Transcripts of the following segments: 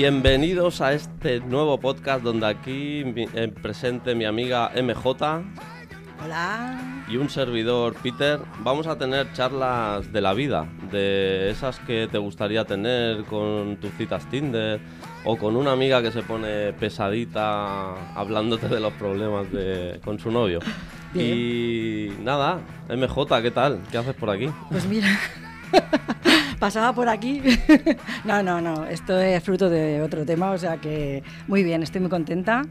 Bienvenidos a este nuevo podcast donde aquí mi- eh, presente mi amiga MJ Hola. y un servidor Peter. Vamos a tener charlas de la vida, de esas que te gustaría tener con tus citas Tinder o con una amiga que se pone pesadita hablándote de los problemas de, con su novio. Y nada, MJ, ¿qué tal? ¿Qué haces por aquí? Pues mira, pasaba por aquí. no, no, no, esto es fruto de otro tema, o sea que muy bien, estoy muy contenta.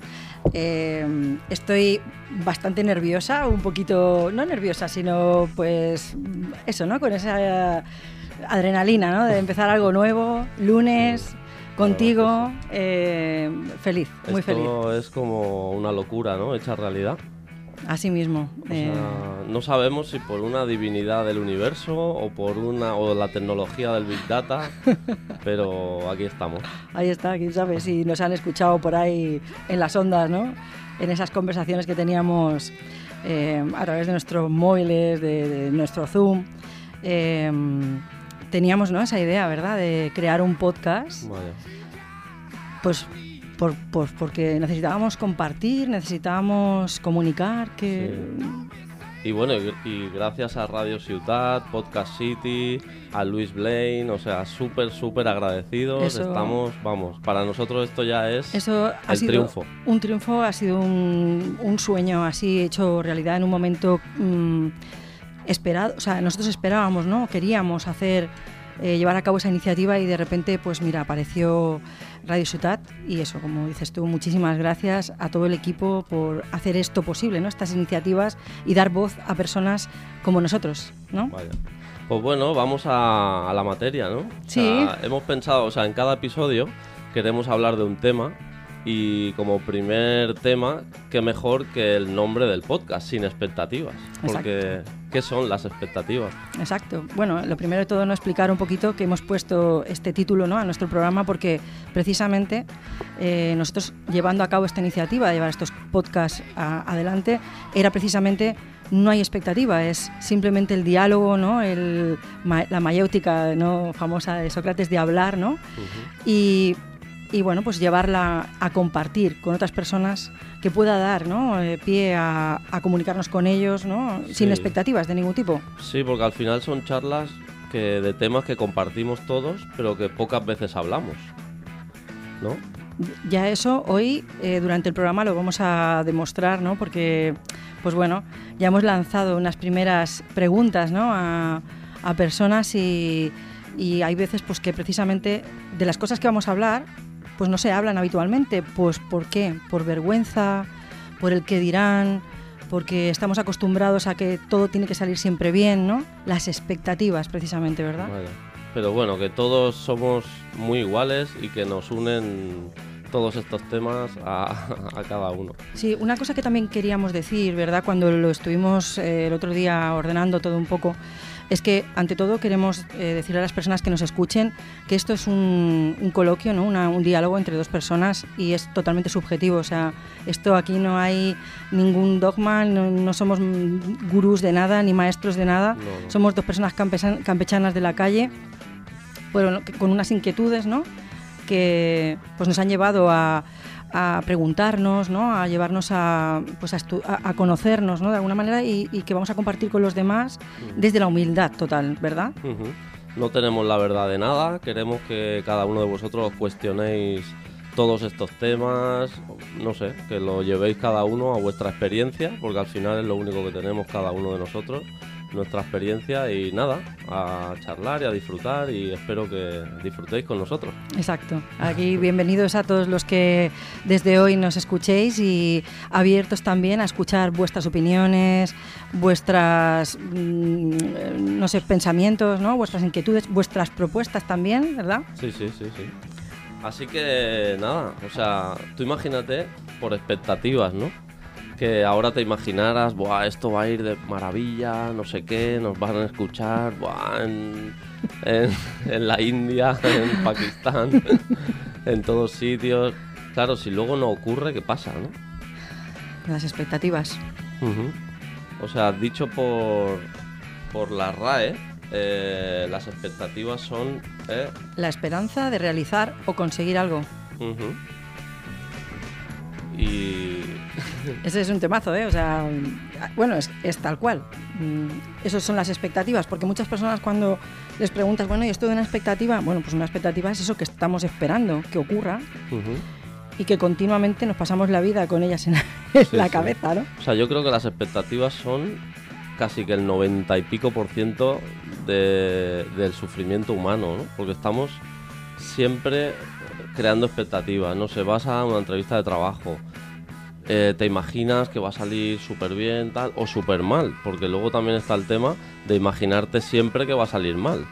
Eh, estoy bastante nerviosa, un poquito, no nerviosa, sino pues eso, ¿no? Con esa adrenalina, ¿no? De empezar algo nuevo, lunes. Contigo, eh, feliz, muy Esto feliz. es como una locura, ¿no? Hecha realidad. Así mismo. O eh, no sabemos si por una divinidad del universo o por una o la tecnología del Big Data, pero aquí estamos. Ahí está, quién sabe si nos han escuchado por ahí en las ondas, ¿no? En esas conversaciones que teníamos eh, a través de nuestros móviles, de, de nuestro Zoom. Eh, teníamos ¿no? esa idea, ¿verdad?, de crear un podcast, Vaya. pues por, por- porque necesitábamos compartir, necesitábamos comunicar, que... Y bueno, y, y gracias a Radio Ciutat, Podcast City, a Luis Blaine, o sea, súper, súper agradecidos. Eso- Estamos, vamos, para nosotros esto ya es Eso ha el sido triunfo. un triunfo, ha sido un, un sueño así hecho realidad en un momento mm, esperado. O sea, nosotros esperábamos, ¿no? Queríamos hacer, eh, llevar a cabo esa iniciativa y de repente, pues mira, apareció Radio Ciutat y eso, como dices tú, muchísimas gracias a todo el equipo por hacer esto posible, ¿no? Estas iniciativas y dar voz a personas como nosotros, ¿no? Vaya. Pues bueno, vamos a, a la materia, ¿no? O Sí. sea, hemos pensado, o sea, en cada episodio queremos hablar de un tema y como primer tema, qué mejor que el nombre del podcast, sin expectativas. Porque, ¿qué son las expectativas? Exacto. Bueno, lo primero de todo, no explicar un poquito que hemos puesto este título ¿no? a nuestro programa porque precisamente eh, nosotros llevando a cabo esta iniciativa de llevar estos podcasts a- adelante era precisamente no hay expectativa, es simplemente el diálogo, ¿no? El, ma- la mayéutica ¿no? famosa de Sócrates de hablar, ¿no? y, y, bueno, pues llevarla a compartir con otras personas que pueda dar ¿no? Eh, pie a, a comunicarnos con ellos ¿no? sin Sí. expectativas de ningún tipo. Sí, porque al final son charlas que de temas que compartimos todos, pero que pocas veces hablamos. ¿No? Ya eso hoy eh, durante el programa lo vamos a demostrar, ¿no? Porque, pues bueno, ya hemos lanzado unas primeras preguntas, ¿no? A, a personas y, y hay veces, pues que precisamente de las cosas que vamos a hablar, pues no se hablan habitualmente. Pues ¿por qué? Por vergüenza, por el que dirán, porque estamos acostumbrados a que todo tiene que salir siempre bien, ¿no? Las expectativas, precisamente, ¿verdad? Vaya. Pero bueno, que todos somos muy iguales y que nos unen todos estos temas a, a cada uno. Sí, una cosa que también queríamos decir, ¿verdad? Cuando lo estuvimos eh, el otro día ordenando todo un poco, es que ante todo queremos eh, decirle a las personas que nos escuchen que esto es un, un coloquio, ¿no? Una- un diálogo entre dos personas y es totalmente subjetivo. O sea, esto aquí no hay ningún dogma, no, no somos gurús de nada ni maestros de nada. No, no. Somos dos personas campesan- campechanas de la calle, bueno, que- con unas inquietudes, ¿no? Que pues nos han llevado a, a preguntarnos, ¿no? A llevarnos a, pues a, a- conocernos, ¿no? De alguna manera y, y que vamos a compartir con los demás desde la humildad total, ¿verdad? No tenemos la verdad de nada, queremos que cada uno de vosotros cuestionéis todos estos temas, no sé, que lo llevéis cada uno a vuestra experiencia, porque al final es lo único que tenemos cada uno de nosotros, nuestra experiencia y nada, a charlar y a disfrutar y espero que disfrutéis con nosotros. Exacto. Aquí bienvenidos a todos los que desde hoy nos escuchéis y abiertos también a escuchar vuestras opiniones, vuestras, mm, no sé, pensamientos, ¿no? Vuestras inquietudes, vuestras propuestas también, ¿verdad? Sí, sí, sí, sí. Así que nada, o sea, tú imagínate por expectativas, ¿no? Que ahora te imaginaras, Buah, esto va a ir de maravilla, no sé qué, nos van a escuchar, Buah, en, en, en la India, en Pakistán, en todos sitios. Claro, si luego no ocurre, ¿qué pasa, no? Las expectativas. O sea, dicho por, por la RAE, eh, las expectativas son... eh, La esperanza de realizar o conseguir algo. Y... Ese es un temazo, ¿eh? O sea, bueno, es, es tal cual. Mm, Esas son las expectativas, porque muchas personas cuando les preguntas, bueno, ¿y esto de una expectativa? Bueno, pues una expectativa es eso que estamos esperando que ocurra y que continuamente nos pasamos la vida con ellas en la, en Sí, la sí. cabeza, ¿no? O sea, yo creo que las expectativas son casi que el 90 y pico por ciento de- del sufrimiento humano, ¿no? Porque estamos siempre creando expectativas, ¿no? Se vas a una entrevista de trabajo, eh, te imaginas que va a salir súper bien, tal, o súper mal, porque luego también está el tema de imaginarte siempre que va a salir mal.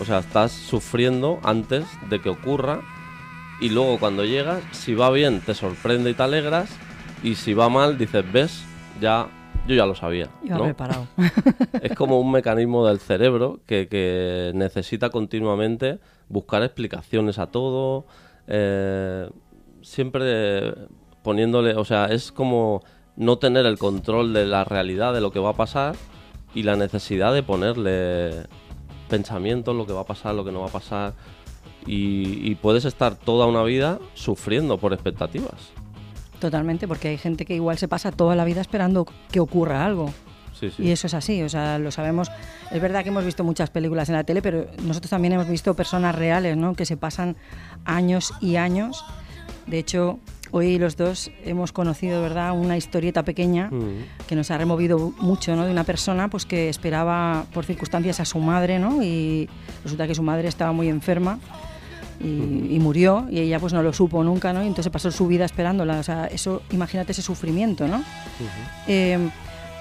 O sea, estás sufriendo antes de que ocurra y luego cuando llegas, si va bien, te sorprende y te alegras, y si va mal, dices, ves, ya, yo ya lo sabía. Iba ¿no? preparado. Es como un mecanismo del cerebro que, que necesita continuamente buscar explicaciones a todo, eh, siempre poniéndole, o sea, es como no tener el control de la realidad de lo que va a pasar y la necesidad de ponerle pensamientos, lo que va a pasar, lo que no va a pasar. Y, y puedes estar toda una vida sufriendo por expectativas. Totalmente, porque hay gente que igual se pasa toda la vida esperando que ocurra algo. Sí, sí. Y eso es así, o sea, lo sabemos. Es verdad que hemos visto muchas películas en la tele, pero nosotros también hemos visto personas reales, ¿no? Que se pasan años y años. De hecho, hoy los dos hemos conocido, ¿verdad?, una historieta pequeña Mm. que nos ha removido mucho, ¿no? De una persona, pues que esperaba por circunstancias a su madre, ¿no? Y resulta que su madre estaba muy enferma y, y murió y ella pues no lo supo nunca, ¿no? Y entonces pasó su vida esperándola. O sea, eso, imagínate ese sufrimiento, ¿no? Eh,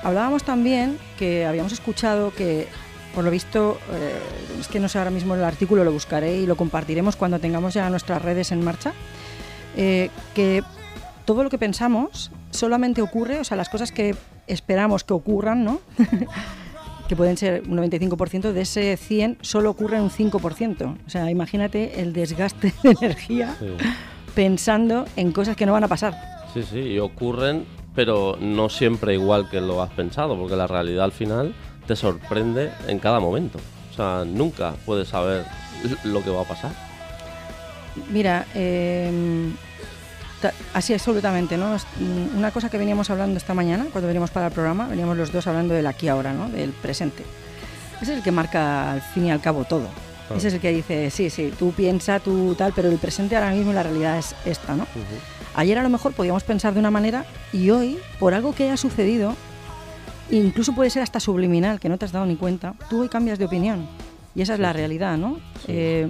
hablábamos también que habíamos escuchado que, por lo visto, eh, es que no sé ahora mismo el artículo, lo buscaré y lo compartiremos cuando tengamos ya nuestras redes en marcha, eh, que todo lo que pensamos solamente ocurre, o sea, las cosas que esperamos que ocurran, ¿no? que pueden ser un 95%, de ese 100 solo ocurre un 5%. O sea, imagínate el desgaste de energía Sí. pensando en cosas que no van a pasar. Sí, sí, y ocurren, pero no siempre igual que lo has pensado, porque la realidad al final te sorprende en cada momento. O sea, nunca puedes saber lo que va a pasar. Mira, eh, así absolutamente, ¿no? Mm, Una cosa que veníamos hablando esta mañana, cuando veníamos para el programa, veníamos los dos hablando del aquí ahora, ¿no? Del presente. Ese es el que marca al fin y al cabo todo. Ese es el que dice, sí, sí, tú piensa, tú tal, pero el presente ahora mismo la realidad es esta, ¿no? Ayer a lo mejor podíamos pensar de una manera y hoy, por algo que haya sucedido, incluso puede ser hasta subliminal, que no te has dado ni cuenta, tú hoy cambias de opinión. Y esa es la realidad, ¿no? Eh,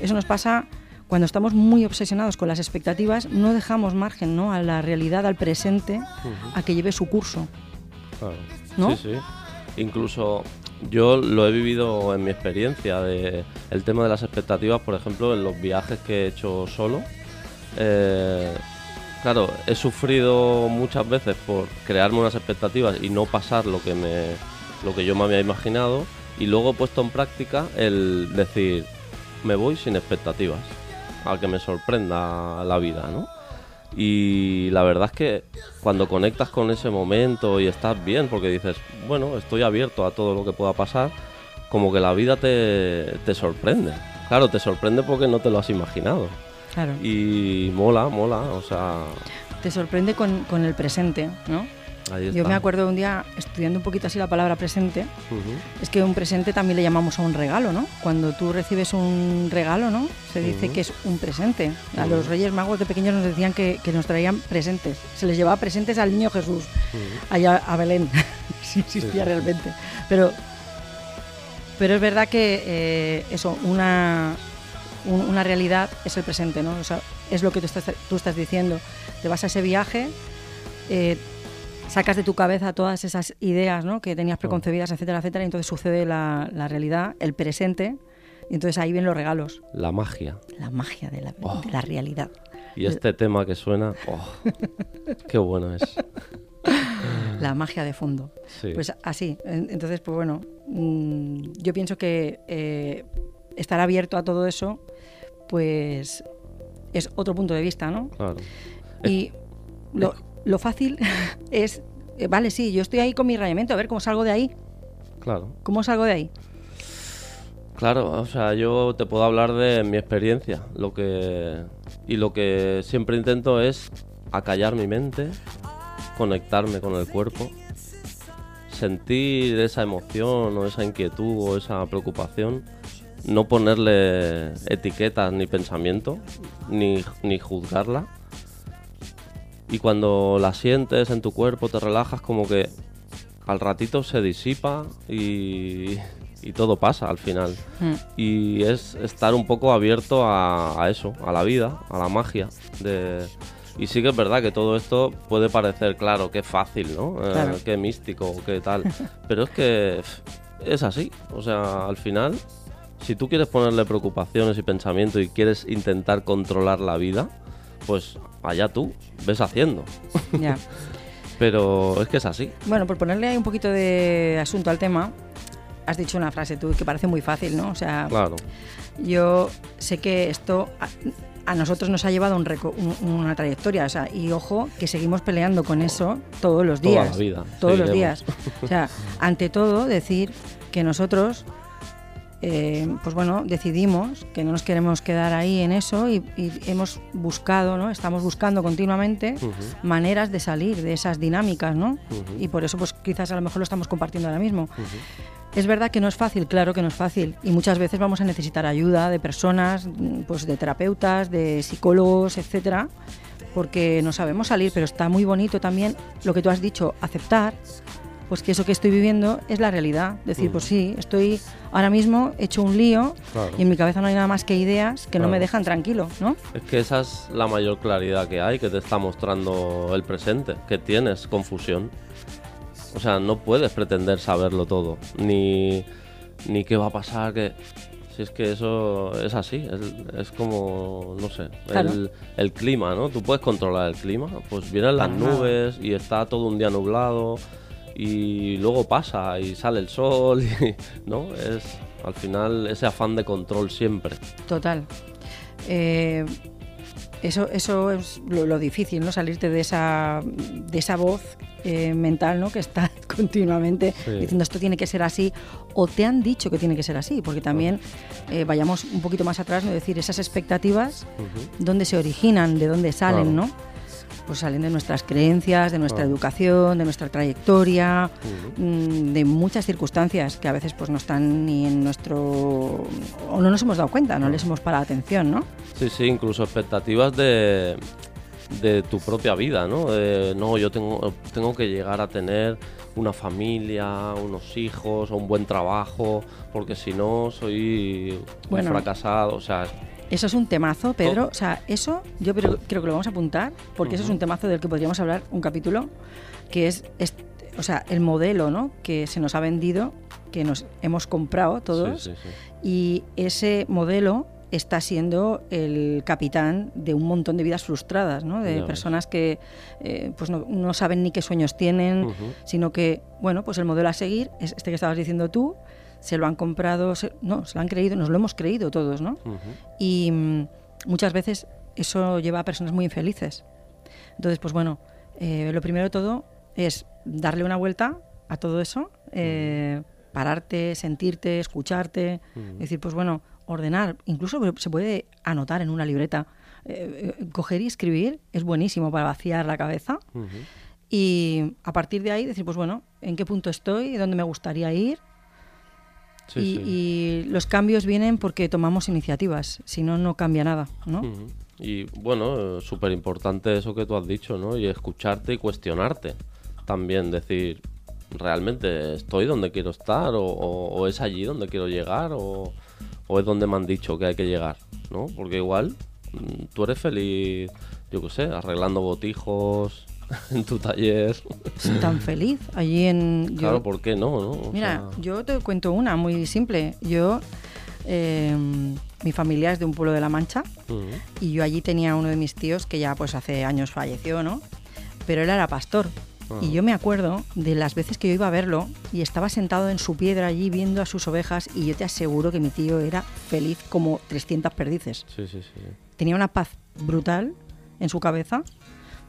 eso nos pasa cuando estamos muy obsesionados con las expectativas, no dejamos margen ¿no? a la realidad, al presente, a que lleve su curso. Claro. ¿No? Sí, sí. Incluso yo lo he vivido en mi experiencia de el tema de las expectativas, por ejemplo, en los viajes que he hecho solo. Eh, claro, he sufrido muchas veces por crearme unas expectativas y no pasar lo que me lo que yo me había imaginado y luego he puesto en práctica el decir me voy sin expectativas a que me sorprenda la vida, ¿no? Y la verdad es que cuando conectas con ese momento y estás bien, porque dices, bueno, estoy abierto a todo lo que pueda pasar, como que la vida te, te sorprende. Claro, te sorprende porque no te lo has imaginado. Claro. Y mola, mola, o sea, Te sorprende con, con el presente, ¿no? Yo me acuerdo un día estudiando un poquito así la palabra presente, es que un presente también le llamamos a un regalo, ¿no? Cuando tú recibes un regalo, ¿no? Se dice que es un presente. A los Reyes Magos de pequeños nos decían que, que nos traían presentes. Se les llevaba presentes al niño Jesús, allá a Belén, si existía sí. realmente. Pero, pero es verdad que eh, eso, una, un- una realidad es el presente, ¿no? O sea, es lo que tú estás, tú estás diciendo. Te vas a ese viaje, eh, sacas de tu cabeza todas esas ideas ¿no? que tenías preconcebidas, etcétera, etcétera, y entonces sucede la, la realidad, el presente, y entonces ahí vienen los regalos, La magia. la magia de la, Oh. de la realidad. Y este tema que suena, oh, qué bueno es. La magia de fondo. Sí. Pues así. En- Entonces, pues bueno, mm, yo pienso que eh, estar abierto a todo eso, pues es otro punto de vista, ¿no? claro. Y lo, lo fácil es, eh, vale, sí, yo estoy ahí con mi rayamiento, a ver cómo salgo de ahí, Claro. cómo salgo de ahí. Claro, o sea, yo te puedo hablar de mi experiencia. Lo que y lo que siempre intento es acallar mi mente, conectarme con el cuerpo, sentir esa emoción o esa inquietud o esa preocupación, no ponerle etiquetas ni pensamiento, ni, ni juzgarla. Y cuando la sientes en tu cuerpo, te relajas como que al ratito se disipa y, y todo pasa al final. Mm. Y es estar un poco abierto a, a eso, a la vida, a la magia. De... Y sí que es verdad que todo esto puede parecer, claro, que fácil, ¿no? Eh, Claro. que místico, que tal. Pero es que es así. O sea, al final, si tú quieres ponerle preocupaciones y pensamiento y quieres intentar controlar la vida, pues allá tú, ves haciendo. Ya. Pero es que es así. Bueno, por ponerle ahí un poquito de asunto al tema, has dicho una frase tú que parece muy fácil, ¿no? O sea, Claro. yo sé que esto a, a nosotros nos ha llevado un reco- un- una trayectoria, o sea, y ojo que seguimos peleando con eso todos los Toda la días. vida, Todos los días. O sea, ante todo, decir que nosotros, eh, pues bueno, decidimos que no nos queremos quedar ahí en eso y, y hemos buscado, ¿no? Estamos buscando continuamente maneras de salir de esas dinámicas, ¿no? Y por eso, pues quizás a lo mejor lo estamos compartiendo ahora mismo. Es verdad que no es fácil, claro que no es fácil. Y muchas veces vamos a necesitar ayuda de personas, pues de terapeutas, de psicólogos, etcétera, porque no sabemos salir, pero está muy bonito también lo que tú has dicho, aceptar, pues que eso que estoy viviendo es la realidad. Decir, Mm. pues sí, estoy ahora mismo hecho un lío Claro. y en mi cabeza no hay nada más que ideas que no me Claro. dejan tranquilo, ¿no? Es que esa es la mayor claridad que hay, que te está mostrando el presente, que tienes confusión. O sea, no puedes pretender saberlo todo, ni, ni qué va a pasar, que... Si es que eso es así, es, es como, no sé, Claro. el, el clima, ¿no? Tú puedes controlar el clima, pues vienen las nubes y está todo un día nublado y luego pasa y sale el sol, y, ¿no? Es al final ese afán de control siempre. Total. Eh, eso, eso es lo, lo difícil, ¿no? Salirte de esa, de esa voz eh, mental, ¿no? Que está continuamente Sí. diciendo esto tiene que ser así, o te han dicho que tiene que ser así, porque también eh, vayamos un poquito más atrás, ¿no? decir esas expectativas, Ujú. dónde se originan, de dónde salen, Claro. ¿no? Pues salen de nuestras creencias, de nuestra Claro. educación, de nuestra trayectoria, mm, de muchas circunstancias que a veces pues no están ni en nuestro o no nos hemos dado cuenta, no les hemos parado atención, ¿no? Sí, sí, incluso expectativas de, de tu propia vida, ¿no? De, no, yo tengo, tengo que llegar a tener una familia, unos hijos, o un buen trabajo, porque si no soy Bueno. un fracasado, o sea, Eso es un temazo, Pedro. O sea, eso yo creo, creo que lo vamos a apuntar, porque eso es un temazo del que podríamos hablar un capítulo, que es, es- o sea, el modelo, ¿no? Que se nos ha vendido, que nos hemos comprado todos, sí, sí, sí. y ese modelo está siendo el capitán de un montón de vidas frustradas, ¿no? De personas que eh, pues no, no saben ni qué sueños tienen, sino que, bueno, pues el modelo a seguir es este que estabas diciendo tú, se lo han comprado, se- no, se lo han creído, nos lo hemos creído todos, ¿no? Ujú. Y mm, muchas veces eso lleva a personas muy infelices. Entonces, pues bueno, eh, lo primero de todo es darle una vuelta a todo eso, eh, pararte, sentirte, escucharte, decir, pues bueno, ordenar, incluso se puede anotar en una libreta. Eh, eh, coger y escribir es buenísimo para vaciar la cabeza y a partir de ahí decir, pues bueno, ¿en qué punto estoy? ¿Dónde me gustaría ir? Sí, y, sí. y los cambios vienen porque tomamos iniciativas, si no, no cambia nada, ¿no? Ujú. Y bueno, súper importante eso que tú has dicho, ¿no? Y escucharte y cuestionarte. También decir, ¿realmente estoy donde quiero estar? ¿O, o- o es allí donde quiero llegar? ¿O, o es donde me han dicho que hay que llegar? ¿No? Porque igual mm, tú eres feliz, yo qué sé, arreglando botijos en tu taller. Tan feliz allí en... yo- Claro, ¿por qué no? no? O Mira, sea, yo te cuento una muy simple. Yo, eh, mi familia es de un pueblo de La Mancha ujú. y yo allí tenía uno de mis tíos que ya pues hace años falleció, ¿no? Pero él era pastor. Ah. Y yo me acuerdo de las veces que yo iba a verlo y estaba sentado en su piedra allí viendo a sus ovejas y yo te aseguro que mi tío era feliz como 300 perdices. Sí, sí, sí. Tenía una paz brutal en su cabeza.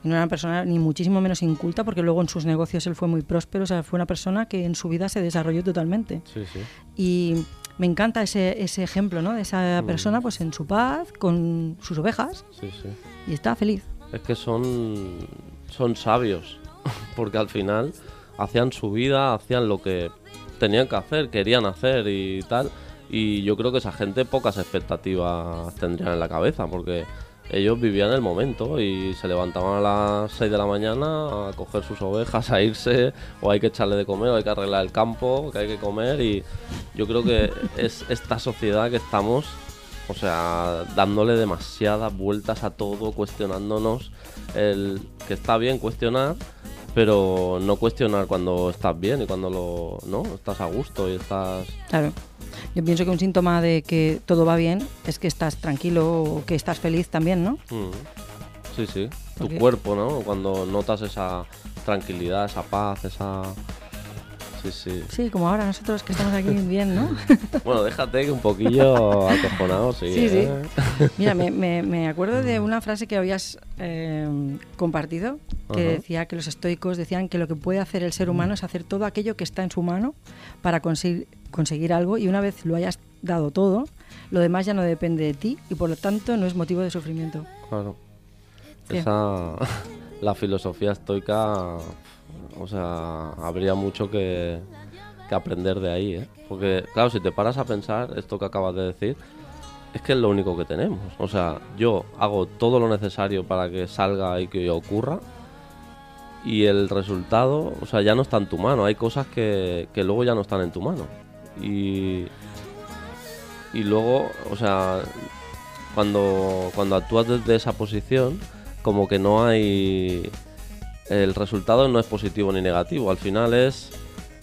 No era una persona ni muchísimo menos inculta porque luego en sus negocios él fue muy próspero. O sea, fue una persona que en su vida se desarrolló totalmente. Sí, sí. Y me encanta ese, ese ejemplo, ¿no? De esa Mm. persona pues en su paz, con sus ovejas Sí, sí. y está feliz. Es que son, son sabios, porque al final hacían su vida, hacían lo que tenían que hacer, querían hacer y tal. Y yo creo que esa gente pocas expectativas tendrían en la cabeza, porque ellos vivían el momento y se levantaban a las 6 de la mañana a coger sus ovejas, a irse, o hay que echarle de comer, o hay que arreglar el campo, que hay que comer. Y yo creo que es esta sociedad que estamos o sea, dándole demasiadas vueltas a todo, cuestionándonos el que está bien cuestionar, pero no cuestionar cuando estás bien y cuando lo no estás a gusto y estás Claro. Yo pienso que un síntoma de que todo va bien es que estás tranquilo o que estás feliz también, ¿no? Mm. sí, sí, tu cuerpo, ¿no? Cuando notas esa tranquilidad, esa paz, esa sí, sí. Sí, como ahora nosotros que estamos aquí bien, ¿no? Bueno, déjate que un poquillo acojonado, sí. Sí, sí. ¿eh? Mira, me, me- me acuerdo de una frase que habías eh, compartido que decía que los estoicos decían que lo que puede hacer el ser humano es hacer todo aquello que está en su mano para conseguir, conseguir algo y una vez lo hayas dado todo, lo demás ya no depende de ti y por lo tanto no es motivo de sufrimiento. Claro. Esa, la filosofía estoica, o sea, habría mucho que, aprender de ahí, ¿eh? Porque, claro, si te paras a pensar esto que acabas de decir, es que es lo único que tenemos. O sea, yo hago todo lo necesario para que salga y que ocurra. Y el resultado, o sea, ya no está en tu mano. Hay cosas que, que luego ya no están en tu mano. Y, y luego, o sea, cuando, cuando actúas desde esa posición, como que no hay... El resultado no es positivo ni negativo, al final es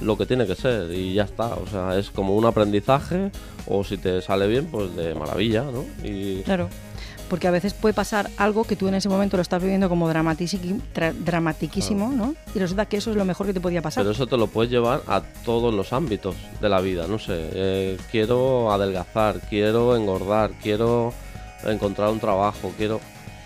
lo que tiene que ser y ya está. O sea, es como un aprendizaje o si te sale bien, pues de maravilla, ¿no? Y Claro. Porque a veces puede pasar algo que tú en ese momento lo estás viviendo como dramatiquísimo, ¿no? Y resulta que eso es lo mejor que te podía pasar. Pero eso te lo puedes llevar a todos los ámbitos de la vida. No sé, eh, quiero adelgazar, quiero engordar, quiero encontrar un trabajo, quiero...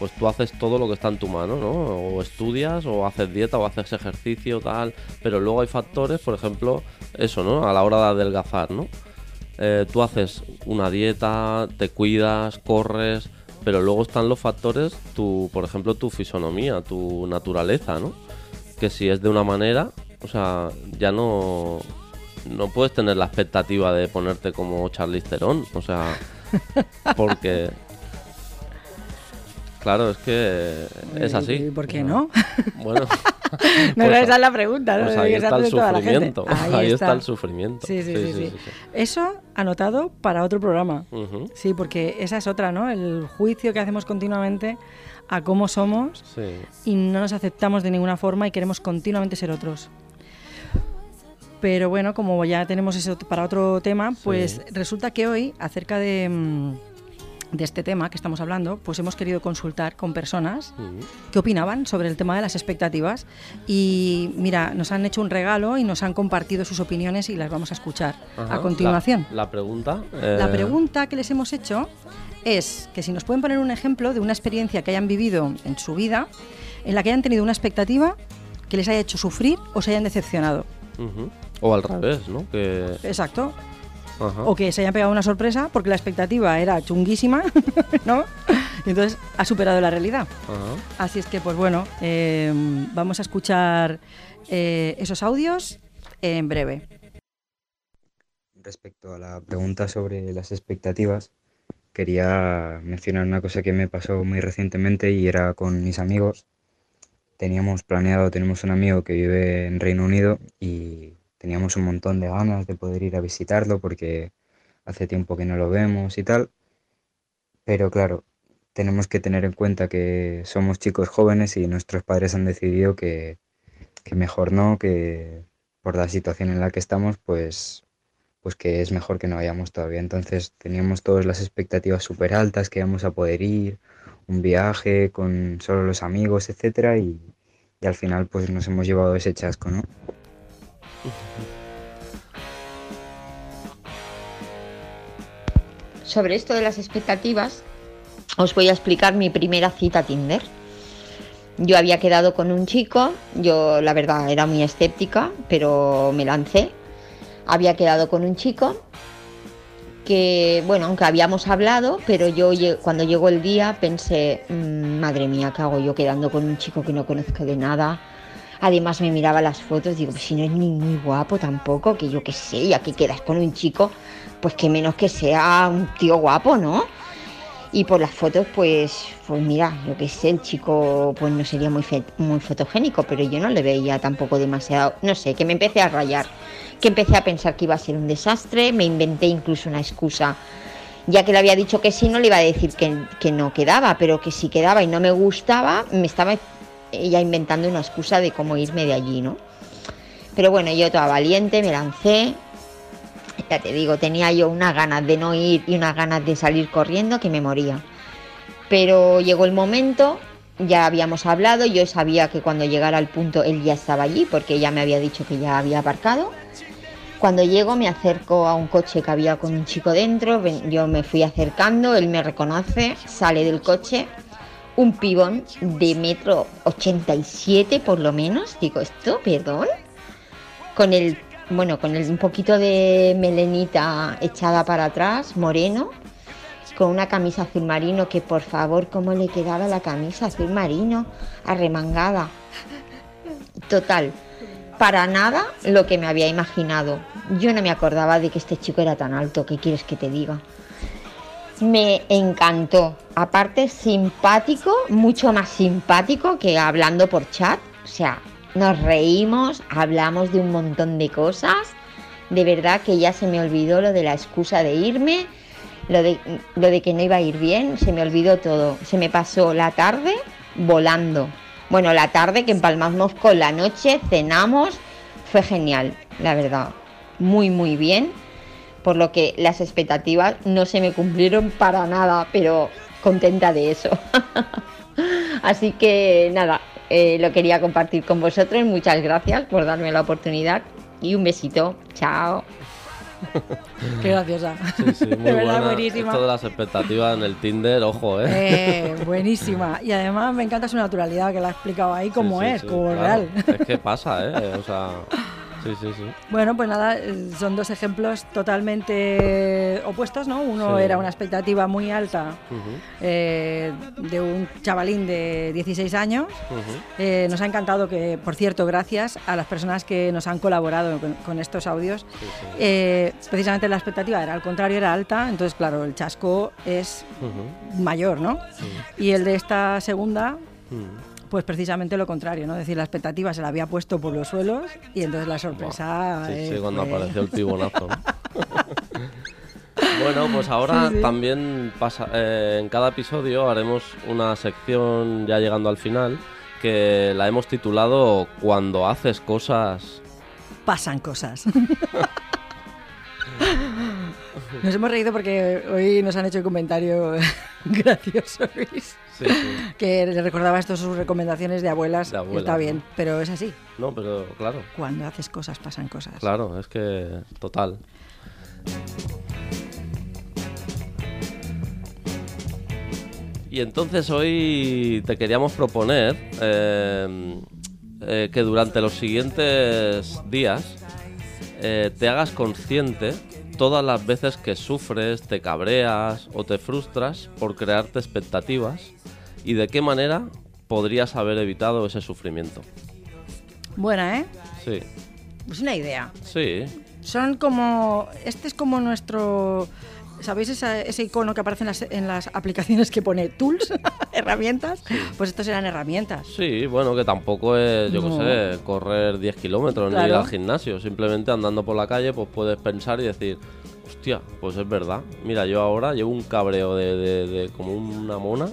Pues tú haces todo lo que está en tu mano, ¿no? O estudias, o haces dieta, o haces ejercicio, tal. Pero luego hay factores, por ejemplo, eso, ¿no? A la hora de adelgazar, ¿no? Eh, tú haces una dieta, te cuidas, corres, pero luego están los factores, tu, por ejemplo, tu fisonomía, tu naturaleza, ¿no? Que si es de una manera, o sea, ya no, no puedes tener la expectativa de ponerte como Charlize Theron, o sea, porque... Claro, es que es así. ¿Y por qué no? Bueno, no, Pues esa es la pregunta. ¿no? pues ahí está el sufrimiento. Ahí, está. el sufrimiento. Sí sí sí, sí. Eso anotado para otro programa. Sí, porque esa es otra, ¿no? El juicio que hacemos continuamente a cómo somos y no nos aceptamos de ninguna forma y queremos continuamente ser otros. Pero bueno, como ya tenemos eso para otro tema, pues resulta que hoy, acerca de, mm, de este tema que estamos hablando, pues hemos querido consultar con personas qué opinaban sobre el tema de las expectativas. Y mira, nos han hecho un regalo y nos han compartido sus opiniones y las vamos a escuchar Ajá. a continuación. La, la pregunta. La eh, pregunta que les hemos hecho es que si nos pueden poner un ejemplo de una experiencia que hayan vivido en su vida en la que hayan tenido una expectativa que les haya hecho sufrir o se hayan decepcionado. O al revés, ¿no? Que. Exacto. Ajá. O que se hayan pegado una sorpresa porque la expectativa era chunguísima, ¿no? Y entonces ha superado la realidad. Ajá. Así es que, pues bueno, eh, vamos a escuchar eh, esos audios en breve. Respecto a la pregunta sobre las expectativas, quería mencionar una cosa que me pasó muy recientemente y era con mis amigos. Teníamos planeado, tenemos un amigo que vive en Reino Unido y teníamos un montón de ganas de poder ir a visitarlo porque hace tiempo que no lo vemos y tal. Pero claro, tenemos que tener en cuenta que somos chicos jóvenes y nuestros padres han decidido que, que mejor no, que por la situación en la que estamos, pues pues que es mejor que no vayamos todavía. Entonces teníamos todas las expectativas súper altas, que íbamos a poder ir, un viaje con solo los amigos, etcétera, y, y al final pues nos hemos llevado ese chasco, ¿no? Sobre esto de las expectativas, os voy a explicar mi primera cita Tinder. Yo había quedado con un chico, yo la verdad era muy escéptica, pero me lancé. Había quedado con un chico que, bueno, aunque habíamos hablado, pero yo cuando llegó el día pensé, "Mm, madre mía, ¿qué hago yo quedando con un chico que no conozco de nada? Además me miraba las fotos, digo, pues si no es ni muy guapo tampoco, que yo qué sé, ya que quedas con un chico, pues que menos que sea un tío guapo, ¿no? Y por las fotos, pues, pues mira, yo qué sé, el chico pues no sería muy, fe- muy fotogénico, pero yo no le veía tampoco demasiado, no sé, que me empecé a rayar, que empecé a pensar que iba a ser un desastre, me inventé incluso una excusa, ya que le había dicho que sí, no le iba a decir que, que no quedaba, pero que si quedaba y no me gustaba, me estaba ella inventando una excusa de cómo irme de allí, ¿no? Pero bueno, yo toda valiente, me lancé, ya te digo, tenía yo unas ganas de no ir y unas ganas de salir corriendo que me moría. Pero llegó el momento, ya habíamos hablado, yo sabía que cuando llegara al punto él ya estaba allí porque ya me había dicho que ya había aparcado. Cuando llego me acerco a un coche que había con un chico dentro, yo me fui acercando, él me reconoce, sale del coche, un pibón de metro 87 por lo menos, digo, ¿esto? ¿Perdón? Con el, bueno, con el, un poquito de melenita echada para atrás, moreno, con una camisa azul marino, que por favor, ¿cómo le quedaba la camisa azul marino? Arremangada. Total, para nada lo que me había imaginado. Yo no me acordaba de que este chico era tan alto, ¿qué quieres que te diga? Me encantó. Aparte, simpático, mucho más simpático que hablando por chat. O sea, nos reímos, hablamos de un montón de cosas. De verdad que ya se me olvidó lo de la excusa de irme, lo de, lo de que no iba a ir bien, se me olvidó todo. Se me pasó la tarde volando. Bueno, la tarde que empalmamos con la noche, cenamos, fue genial, la verdad. Muy, muy bien por lo que las expectativas no se me cumplieron para nada, pero contenta de eso. Así que nada, eh, lo quería compartir con vosotros. Muchas gracias por darme la oportunidad y un besito. Chao. Qué graciosa. Sí, sí, muy de verdad, buena. buenísima. Esto de las expectativas en el Tinder, ojo, ¿eh? Eh, buenísima. Y además me encanta su naturalidad, que la ha explicado ahí como Sí, sí, es, sí, como claro. real. Es que pasa, ¿eh? O sea, sí, sí, sí. Bueno, pues nada, eh, son dos ejemplos totalmente opuestos, ¿no? Uno Sí. era una expectativa muy alta eh, de un chavalín de 16 años. Eh, nos ha encantado que, por cierto, gracias a las personas que nos han colaborado con, con estos audios, Sí, sí. eh, precisamente la expectativa era al contrario, era alta, entonces claro, el chasco es mayor, ¿no? Y el de esta segunda, ujú. Pues precisamente lo contrario, ¿no? Es decir, la expectativa se la había puesto por los suelos y entonces la sorpresa... Sí, sí, eh, cuando fue- apareció el tibonazo. ¿no? bueno, pues ahora Sí, sí. también pasa, eh, en cada episodio haremos una sección ya llegando al final que la hemos titulado Cuando haces cosas. pasan cosas. Nos hemos reído porque hoy nos han hecho un comentario gracioso, Luis, Sí, sí. que le recordaba estas sus recomendaciones de abuelas. De Está ¿no? bien, pero es así. No, pero claro, Cuando haces cosas, pasan cosas. claro, es que total. Y entonces hoy te queríamos proponer eh, eh, que durante los siguientes días eh, te hagas consciente todas las veces que sufres, te cabreas o te frustras por crearte expectativas y de qué manera podrías haber evitado ese sufrimiento. Buena, ¿eh? Sí, Es una idea. sí, Son como. Este es como nuestro. ¿Sabéis esa- ese icono que aparece en las, en las aplicaciones que pone tools, herramientas? Pues estos eran herramientas. sí, bueno, que tampoco es, yo No. qué sé, correr 10 kilómetros ni ir al gimnasio. Simplemente andando por la calle, pues puedes pensar y decir, hostia, pues es verdad. Mira, yo ahora llevo un cabreo de, de- de como una mona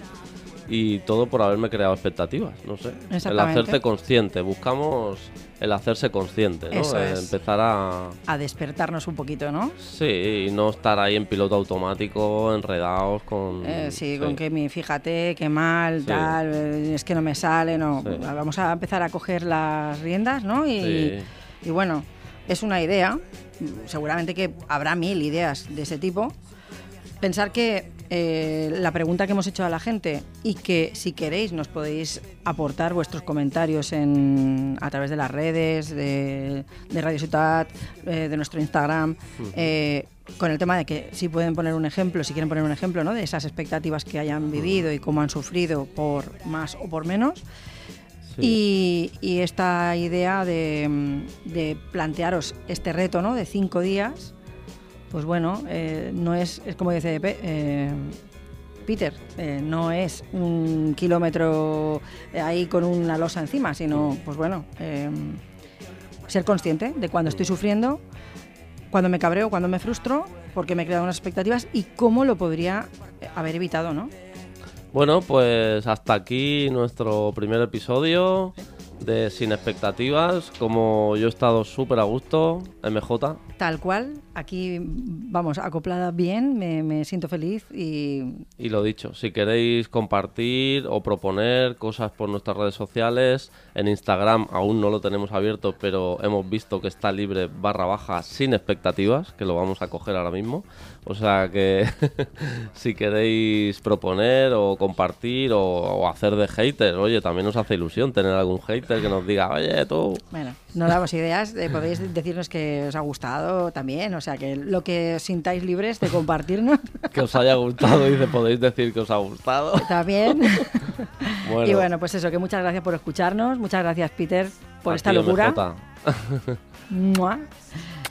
y todo por haberme creado expectativas, no sé. El hacerte consciente, buscamos el hacerse consciente, ¿no? Eso es. Empezar a... A despertarnos un poquito, ¿no? Sí, y no estar ahí en piloto automático, enredados con... Eh, sí, con que mi, fíjate, qué mal, Sí. tal, eh, es que no me sale, no. Sí. Vamos a empezar a coger las riendas, ¿no? Y, y bueno, es una idea, seguramente que habrá mil ideas de ese tipo. Pensar que eh, la pregunta que hemos hecho a la gente y que si queréis nos podéis aportar vuestros comentarios en, a través de las redes, de, de Radio Ciutat, eh, de nuestro Instagram, eh, con el tema de que si pueden poner un ejemplo, si quieren poner un ejemplo ¿no? de esas expectativas que hayan vivido y cómo han sufrido por más o por menos. Sí. Y, y esta idea de, de plantearos este reto ¿no? de cinco días, pues bueno, eh, no es, es como dice eh, Peter, eh, no es un kilómetro ahí con una losa encima, sino, pues bueno, ser consciente de cuando estoy sufriendo, cuando me cabreo, cuando me frustro, porque me he creado unas expectativas y cómo lo podría haber evitado, ¿no? Bueno, pues hasta aquí nuestro primer episodio de Sin Expectativas. Como yo he estado súper a gusto, MJ. Tal cual, aquí vamos, acoplada bien, me, me siento feliz y Y lo dicho, si queréis compartir o proponer cosas por nuestras redes sociales, en Instagram aún no lo tenemos abierto, pero hemos visto que está libre barra baja sin expectativas, que lo vamos a coger ahora mismo. O sea que si queréis proponer o compartir o, o hacer de hater, oye, también nos hace ilusión tener algún hater que nos diga, oye, tú, bueno, no damos ideas, eh, podéis decirnos que os ha gustado también, o sea que lo que os sintáis libres de compartirnos que os haya gustado, dice, podéis decir que os ha gustado. también. Bueno, Y bueno, pues eso, que muchas gracias por escucharnos, muchas gracias Peter por a esta locura.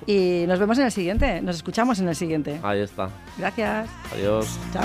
Y nos vemos en el siguiente, nos escuchamos en el siguiente. Ahí está. Gracias, Adiós. chao.